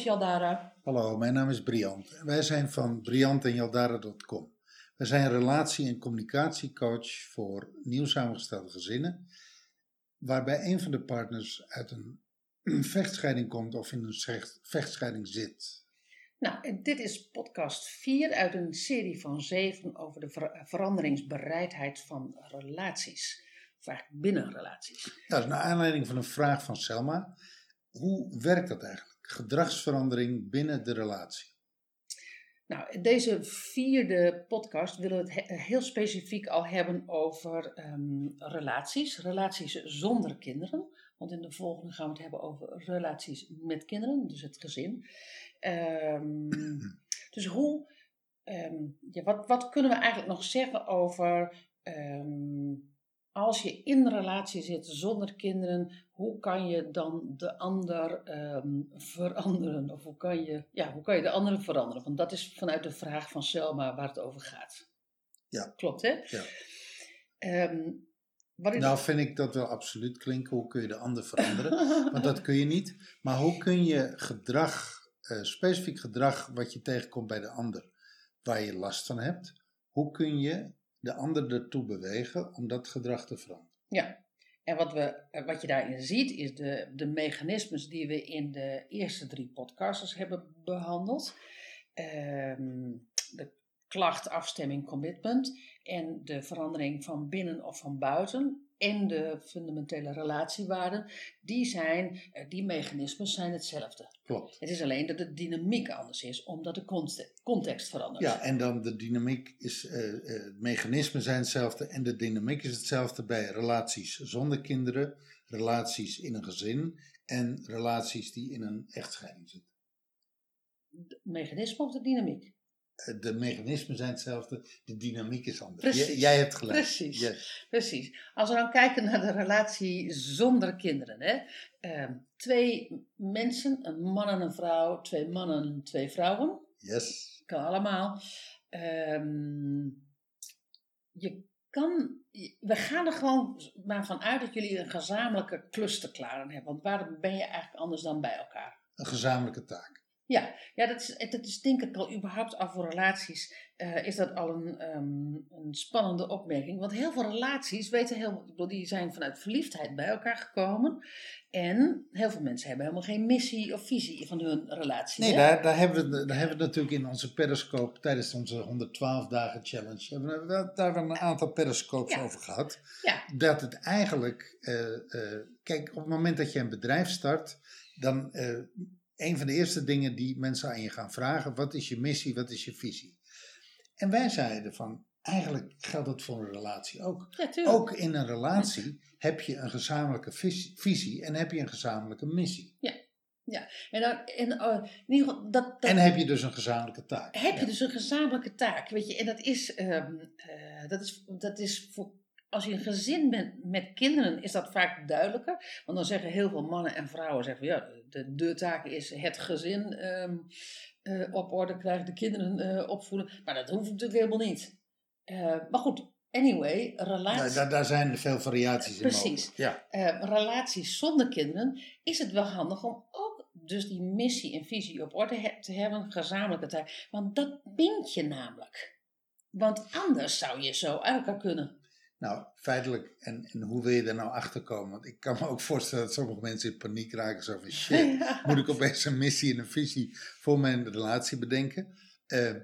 is Jaldara. Hallo, mijn naam is Briant. Wij zijn van briantenjaldara.com. Wij zijn relatie- en communicatiecoach voor nieuw samengestelde gezinnen, waarbij een van de partners uit een vechtscheiding komt of in een vechtscheiding zit. Nou, en dit is podcast 4 uit een serie van 7 over de ver veranderingsbereidheid van relaties. Eigenlijk binnen relaties. Dat is naar aanleiding van een vraag van Selma. Hoe werkt dat eigenlijk? Gedragsverandering binnen de relatie. Nou, deze vierde podcast willen we het heel specifiek al hebben over ehm, relaties. Relaties zonder kinderen. Want in de volgende gaan we het hebben over relaties met kinderen, dus het gezin. Um, dus hoe, um, ja, wat, wat kunnen we eigenlijk nog zeggen over als je in een relatie zit zonder kinderen, hoe kan je dan de ander um, veranderen? Of hoe kan, je, ja, hoe kan je de andere veranderen? Want dat is vanuit de vraag van Selma waar het over gaat. Ja. Klopt, hè? Ja. Um, is... Nou vind ik dat wel absoluut klinken. Hoe kun je de ander veranderen? Want dat kun je niet. Maar hoe kun je gedrag, uh, specifiek gedrag wat je tegenkomt bij de ander, waar je last van hebt, hoe kun je de ander ertoe bewegen om dat gedrag te veranderen. Ja, en wat, we, wat je daarin ziet is de, de mechanismes die we in de eerste drie podcasts hebben behandeld. Um, de klacht, afstemming, commitment en de verandering van binnen of van buiten en de fundamentele relatiewaarden, die, zijn, eh, die mechanismes zijn hetzelfde. Klopt. Het is alleen dat de dynamiek anders is, omdat de context verandert. Ja, en dan de dynamiek is, uh, uh, mechanismen zijn hetzelfde en de dynamiek is hetzelfde bij relaties zonder kinderen, relaties in een gezin en relaties die in een echtscheiding zitten. De mechanisme of de dynamiek? De mechanismen zijn hetzelfde, de dynamiek is anders. Precies. jij hebt gelijk. Precies. Precies. Als we dan kijken naar de relatie zonder kinderen. Hè? Uh, twee mensen, een man en een vrouw, twee mannen, twee vrouwen. Yes. Kan allemaal. Um, je kan, we gaan er gewoon maar van uit dat jullie een gezamenlijke klus te klaren hebben. Want waarom ben je eigenlijk anders dan bij elkaar? Een gezamenlijke taak. Ja, ja dat, is, dat is denk ik al überhaupt af voor relaties. Uh, is dat al een, um, een spannende opmerking. Want heel veel relaties weten heel, bedoel, die zijn vanuit verliefdheid bij elkaar gekomen. En heel veel mensen hebben helemaal geen missie of visie van hun relatie. Nee, daar, daar, hebben we, daar hebben we natuurlijk in onze periscope tijdens onze 112 dagen challenge. Hebben we daar wel een aantal periscopes ja. over gehad. Ja. Dat het eigenlijk, uh, uh, kijk, op het moment dat je een bedrijf start, dan een van de eerste dingen die mensen aan je gaan vragen: wat is je missie, wat is je visie? En wij zeiden van, eigenlijk geldt dat voor een relatie ook. Ja, ook in een relatie heb je een gezamenlijke visie en heb je een gezamenlijke missie. Ja. Ja, en, dan, en, uh, in ieder geval dat, dat, en heb je dus een gezamenlijke taak. Heb je dus een gezamenlijke taak, weet je. En dat is, um, uh, dat is, dat is voor als je een gezin bent met kinderen, is dat vaak duidelijker. Want dan zeggen heel veel mannen en vrouwen: zeggen, ja, de, de taak is het gezin um, uh, op orde krijgen, de kinderen uh, opvoeden. Maar dat hoeft natuurlijk helemaal niet. Uh, maar goed, anyway, relaties. Daar, daar, zijn veel variaties in Precies. Ja. relaties zonder kinderen is het wel handig om ook dus die missie en visie op orde he te hebben, gezamenlijke taak. Want dat bindt je namelijk. Want anders zou je zo uit elkaar kunnen. Nou, feitelijk, en, en hoe wil je er nou achter komen? Want ik kan me ook voorstellen dat sommige mensen in paniek raken. Zo van shit, ja. moet ik opeens een missie en een visie voor mijn relatie bedenken? Uh,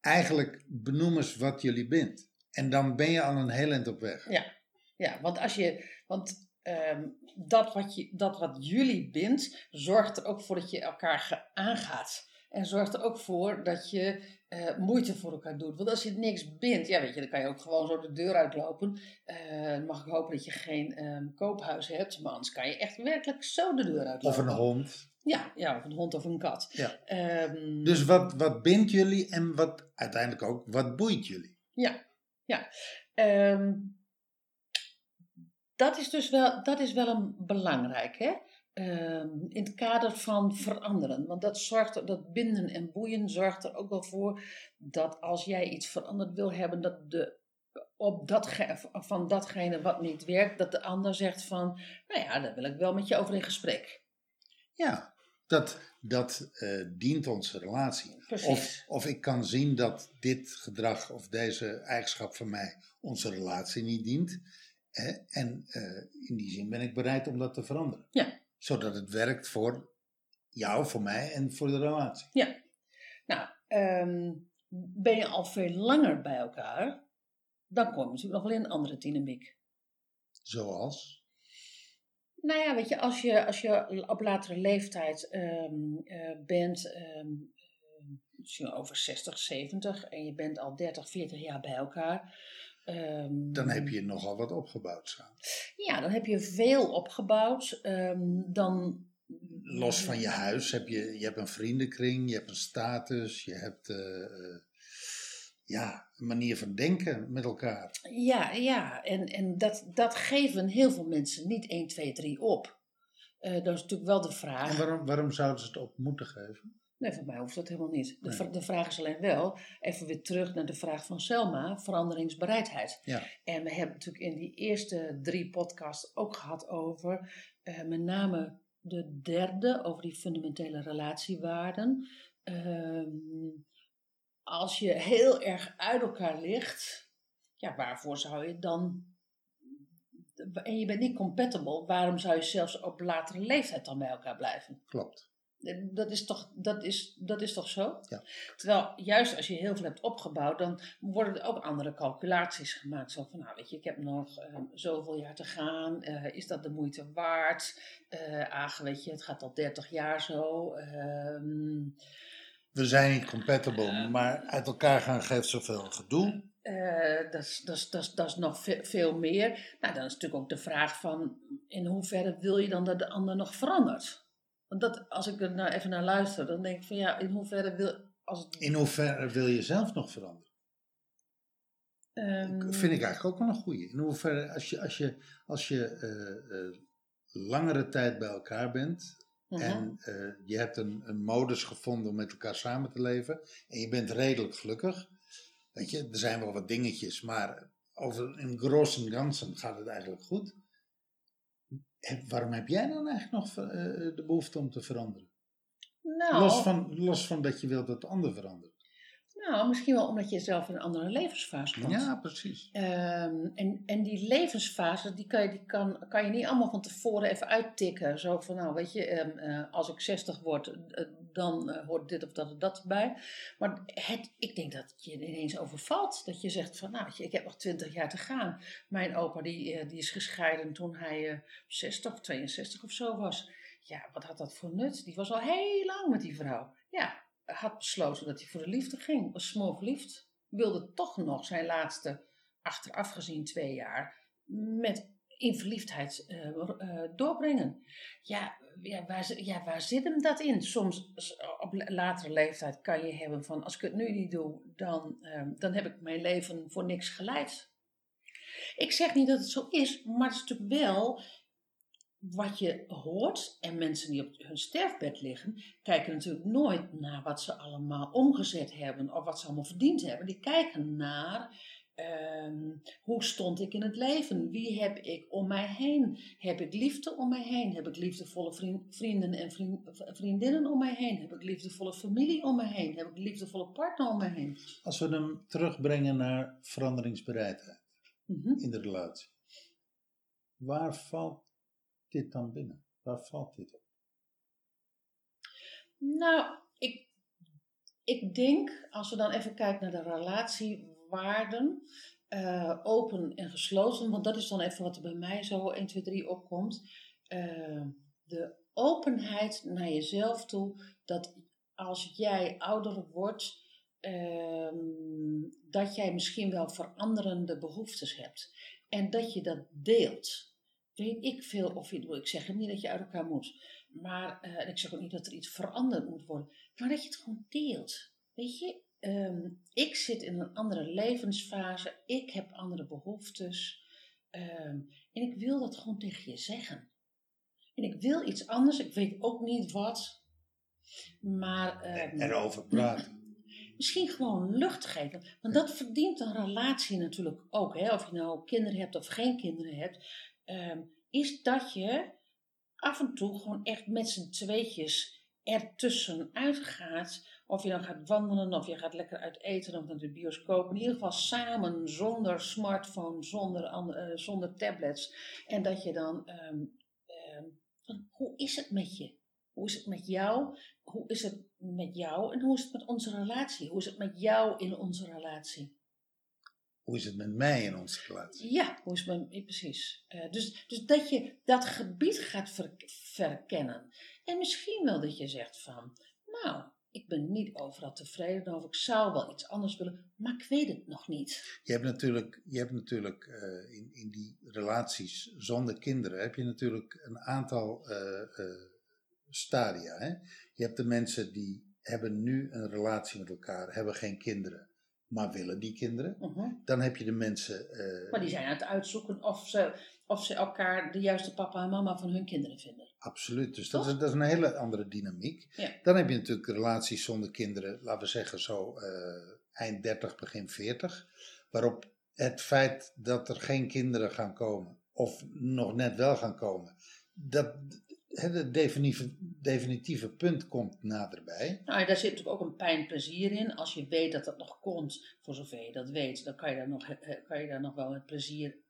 eigenlijk benoem eens wat jullie bent. En dan ben je al een heel eind op weg. Ja, ja want als je. Want um, dat, wat je, dat wat jullie bindt, zorgt er ook voor dat je elkaar aangaat. En zorgt er ook voor dat je uh, moeite voor elkaar doet. Want als je niks bindt, ja, weet je, dan kan je ook gewoon zo de deur uitlopen. Uh, dan mag ik hopen dat je geen um, koophuis hebt, maar anders kan je echt werkelijk zo de deur uitlopen. Of een hond. Ja, ja of een hond of een kat. Ja. Um, dus wat, wat bindt jullie en wat uiteindelijk ook, wat boeit jullie? Ja, ja. Um, dat is dus wel, dat is wel een belangrijk, hè? Um, in het kader van veranderen. Want dat, zorgt, dat binden en boeien zorgt er ook wel voor dat als jij iets veranderd wil hebben, dat de, op dat, van datgene wat niet werkt, dat de ander zegt van, nou ja, daar wil ik wel met je over in gesprek. Ja, Dat, dat uh, dient onze relatie. Precies. Of, of ik kan zien dat dit gedrag of deze eigenschap van mij onze relatie niet dient. Hè? En uh, in die zin ben ik bereid om dat te veranderen. Ja. Zodat het werkt voor jou, voor mij en voor de relatie. Ja. Nou, um, ben je al veel langer bij elkaar, dan kom je natuurlijk nog wel in een andere dynamiek. Zoals? Nou ja, weet je, als je, als je op latere leeftijd um, uh, bent, um, misschien over 60, 70, en je bent al 30, 40 jaar bij elkaar. Um, dan heb je nogal wat opgebouwd samen. Ja, dan heb je veel opgebouwd. dan los van je huis heb je, je hebt een vriendenkring, je hebt een status, je hebt uh, ja, een manier van denken met elkaar. Ja, ja. en, en dat, dat geven heel veel mensen niet 1, 2, 3 op. Uh, dat is natuurlijk wel de vraag. En waarom, waarom zouden ze het op moeten geven? Nee, voor mij hoeft dat helemaal niet. De, nee. de vraag is alleen wel, even weer terug naar de vraag van Selma, veranderingsbereidheid. Ja. En we hebben natuurlijk in die eerste drie podcasts ook gehad over uh, met name de derde, over die fundamentele relatiewaarden. Um, als je heel erg uit elkaar ligt, ja, waarvoor zou je dan. En je bent niet compatible, waarom zou je zelfs op latere leeftijd dan bij elkaar blijven? Klopt. Dat is toch, dat is, dat is toch zo? Ja. Terwijl juist als je heel veel hebt opgebouwd, dan worden er ook andere calculaties gemaakt. Zo van, nou weet je, ik heb nog uh, zoveel jaar te gaan. Uh, is dat de moeite waard? Uh, ach, weet je, het gaat al 30 jaar zo. Ehm, We zijn niet compatible, maar uit elkaar gaan geeft zoveel gedoe. Uh, dat, is, dat, is, dat, is, dat is nog veel, veel meer. Nou, dan is natuurlijk ook de vraag van, in hoeverre wil je dan dat de ander nog verandert? Want dat, als ik er nou even naar luister, dan denk ik van ja, in hoeverre wil... Als het... In hoeverre wil je zelf nog veranderen? Um, Vind ik eigenlijk ook wel een goeie. In hoeverre, als je, als je, als je uh, uh, langere tijd bij elkaar bent Mhm. en uh, je hebt een, een modus gevonden om met elkaar samen te leven en je bent redelijk gelukkig. Weet je, er zijn wel wat dingetjes, maar over in gros en ganzen gaat het eigenlijk goed. En waarom heb jij dan eigenlijk nog uh, de behoefte om te veranderen? nou, Los, van, los van dat je wilt dat de ander verandert. nou, misschien wel omdat je zelf in een andere levensfase komt. Ja, precies. Ehm, en, en die levensfase, die, kan je, die kan, kan je niet allemaal van tevoren even uittikken. Zo van, nou weet je, ehm, eh, als ik 60 word, eh, dan eh, hoort dit of dat of dat bij. Maar het, ik denk dat je ineens overvalt. Dat je zegt van, nou ik heb nog 20 jaar te gaan. Mijn opa die, eh, die is gescheiden toen hij eh 60 of 62 of zo was. Ja, wat had dat voor nut? Die was al heel lang met die vrouw. Ja, had besloten dat hij voor de liefde ging. Was smoor verliefd. Wilde toch nog zijn laatste, achteraf gezien twee jaar, met in verliefdheid eh, eh, doorbrengen. Ja, ja, waar, ja, waar zit hem dat in? Soms op la- latere leeftijd kan je hebben van, als ik het nu niet doe, dan, ehm, dan heb ik mijn leven voor niks geleid. Ik zeg niet dat het zo is, maar het is natuurlijk wel wat je hoort. En mensen die op hun sterfbed liggen, kijken natuurlijk nooit naar wat ze allemaal omgezet hebben of wat ze allemaal verdiend hebben. Die kijken naar ehm, hoe stond ik in het leven? Wie heb ik om mij heen? Heb ik liefde om mij heen? Heb ik liefdevolle vriend- vrienden en vriend- vriendinnen om mij heen? Heb ik liefdevolle familie om mij heen? Heb ik liefdevolle partner om mij heen? Als we hem terugbrengen naar veranderingsbereidheid Mhm. in de relatie. Waar valt dit dan binnen? Waar valt dit op? Nou, ik, ik denk, als we dan even kijken naar de relatiewaarden, eh, open en gesloten, want dat is dan even wat er bij mij zo 1, 2, 3 opkomt. Eh, de openheid naar jezelf toe, dat als jij ouder wordt, ehm, dat jij misschien wel veranderende behoeftes hebt. En dat je dat deelt. Weet ik veel of je, ik zeg niet dat je uit elkaar moet. Maar eh, ik zeg ook niet dat er iets veranderd moet worden. Maar dat je het gewoon deelt. Weet je, ehm, ik zit in een andere levensfase. Ik heb andere behoeftes. ehm, en ik wil dat gewoon tegen je zeggen. En ik wil iets anders. Ik weet ook niet wat. Maar ehm, Erover praten. misschien gewoon lucht geven. Want dat verdient een relatie natuurlijk ook. Hè? Of je nou kinderen hebt of geen kinderen hebt. is dat je af en toe gewoon echt met z'n tweetjes ertussenuit gaat, of je dan gaat wandelen, of je gaat lekker uit eten, of naar de bioscoop, in ieder geval samen, zonder smartphone, zonder, eh, zonder tablets. En dat je dan, ehm, ehm, van, hoe is het met je? Hoe is het met jou? Hoe is het met jou? En hoe is het met onze relatie? Hoe is het met jou in onze relatie? Hoe is het met mij in onze relatie? Ja, hoe is het met, precies. Eh, dus, dus dat je dat gebied gaat ver- verkennen. En misschien wel dat je zegt van, nou, ik ben niet overal tevreden over, ik zou wel iets anders willen, maar ik weet het nog niet. Je hebt natuurlijk, je hebt natuurlijk eh, in, in die relaties zonder kinderen, heb je natuurlijk een aantal eh, eh, stadia. Hè? Je hebt de mensen die hebben nu een relatie met elkaar, hebben geen kinderen, maar willen die kinderen. Mhm. Dan heb je de mensen. Maar die zijn aan het uitzoeken of ze, of ze elkaar de juiste papa en mama van hun kinderen vinden. Absoluut, dus dat is, dat is een hele andere dynamiek. Ja. Dan heb je natuurlijk relaties zonder kinderen, laten we zeggen zo eh, eind 30, begin 40. Waarop het feit dat er geen kinderen gaan komen, of nog net wel gaan komen, dat het definitieve, definitieve punt komt naderbij. Nou, daar zit natuurlijk ook een pijn-plezier in. Als je weet dat dat nog komt, voor zover je dat weet, dan kan je daar nog, eh, kan je daar nog wel met plezier eh,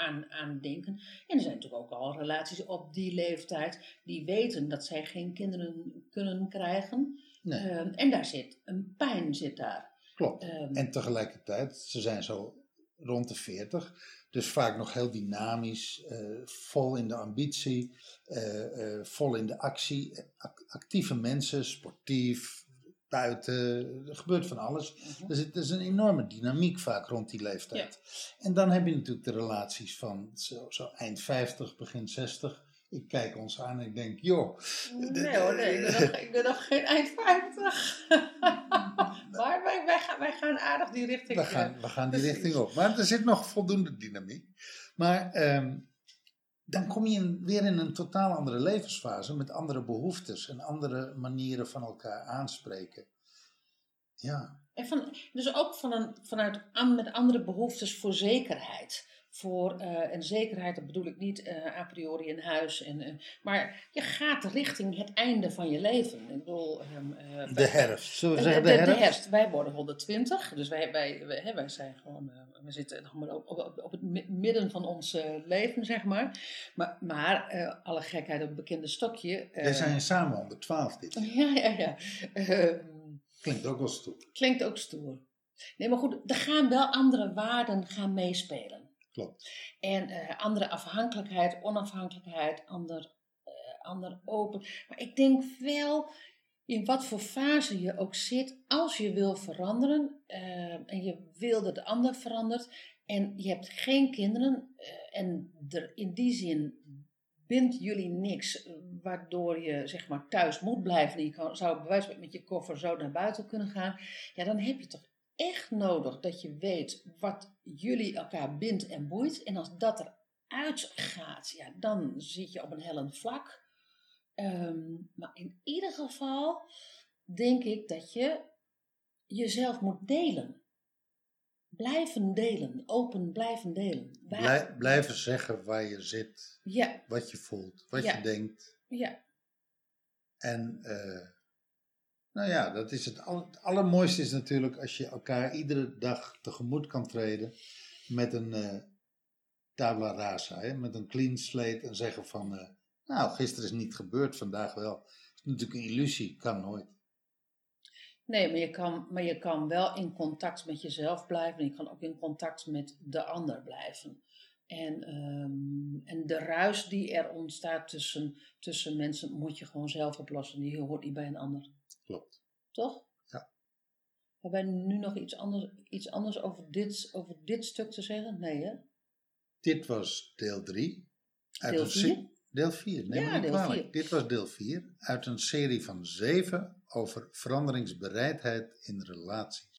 aan, aan denken. En er zijn natuurlijk ook al relaties op die leeftijd die weten dat zij geen kinderen kunnen krijgen. Nee, Ehm, en daar zit een pijn zit daar. klopt. Ehm, En tegelijkertijd, ze zijn zo rond de 40, dus vaak nog heel dynamisch, eh, vol in de ambitie, eh, eh, vol in de actie. Ac- actieve mensen, sportief, buiten, er gebeurt van alles. mhm. Er zit er is een enorme dynamiek vaak rond die leeftijd. En dan heb je natuurlijk de relaties van zo, zo eind 50, begin 60. Ik kijk ons aan en ik denk, joh, Nee hoor, nee, ik ben nog, ik ben nog geen eind 50. maar wij, wij, gaan, wij gaan aardig die richting. we eh, gaan, we gaan die richting op. Maar er zit nog voldoende dynamiek. Maar ehm, dan kom je in- weer in een totaal andere levensfase met andere behoeftes en andere manieren van elkaar aanspreken. Ja, En van, dus ook van een, vanuit an, met andere behoeftes voor zekerheid. Voor, eh, en zekerheid, dat bedoel ik niet eh, a priori een huis. En, eh, maar je gaat richting het einde van je leven. Ik bedoel, ehm, eh, de herfst. Zullen we de, zeggen de, de de herfst? Wij worden 120, dus wij, wij, wij, zijn gewoon, we zitten nog maar op, op, op het mi- midden van ons eh, leven, zeg maar. Maar, maar eh, alle gekheid op het bekende stokje. eh, Wij zijn samen 112 dit. Ja, ja, ja. Ehm, Klinkt ook wel stoer. Klinkt ook stoer. Nee, maar goed, er gaan wel andere waarden gaan meespelen. Klopt. En andere afhankelijkheid, onafhankelijkheid, ander, ander open. Maar ik denk wel, in wat voor fase je ook zit, als je wil veranderen eh, en je wil dat de ander verandert en je hebt geen kinderen eh, en er in die zin bindt jullie niks waardoor je zeg maar thuis moet blijven en je zou van met je koffer zo naar buiten kunnen gaan, ja dan heb je toch echt nodig dat je weet wat jullie elkaar bindt en boeit. En als dat eruit gaat, ja, dan zit je op een hellend vlak. Ehm, maar in ieder geval denk ik dat je jezelf moet delen. Blijven delen, open blijven delen. Waar- Blij- blijven zeggen waar je zit, Ja, wat je voelt, wat Ja. je denkt. ja, En eh, nou ja, dat is het, al- het allermooiste is natuurlijk als je elkaar iedere dag tegemoet kan treden met een eh tabla rasa, hè, met een clean slate en zeggen van, eh, nou gisteren is niet gebeurd, vandaag wel. Dat is natuurlijk een illusie, kan nooit. Nee, maar je, kan, maar je kan wel in contact met jezelf blijven. En je kan ook in contact met de ander blijven. En, ehm, en de ruis die er ontstaat tussen, tussen mensen moet je gewoon zelf oplossen. Die hoort niet bij een ander. Klopt. Toch? Ja. Hebben wij nu nog iets anders, iets anders over, dit, over dit stuk te zeggen? Nee, hè? Dit was deel 3. Deel vier? Deel 4, neem Ja, me niet deel kwalijk. vier. Dit was deel 4 uit een serie van 7 over veranderingsbereidheid in relaties.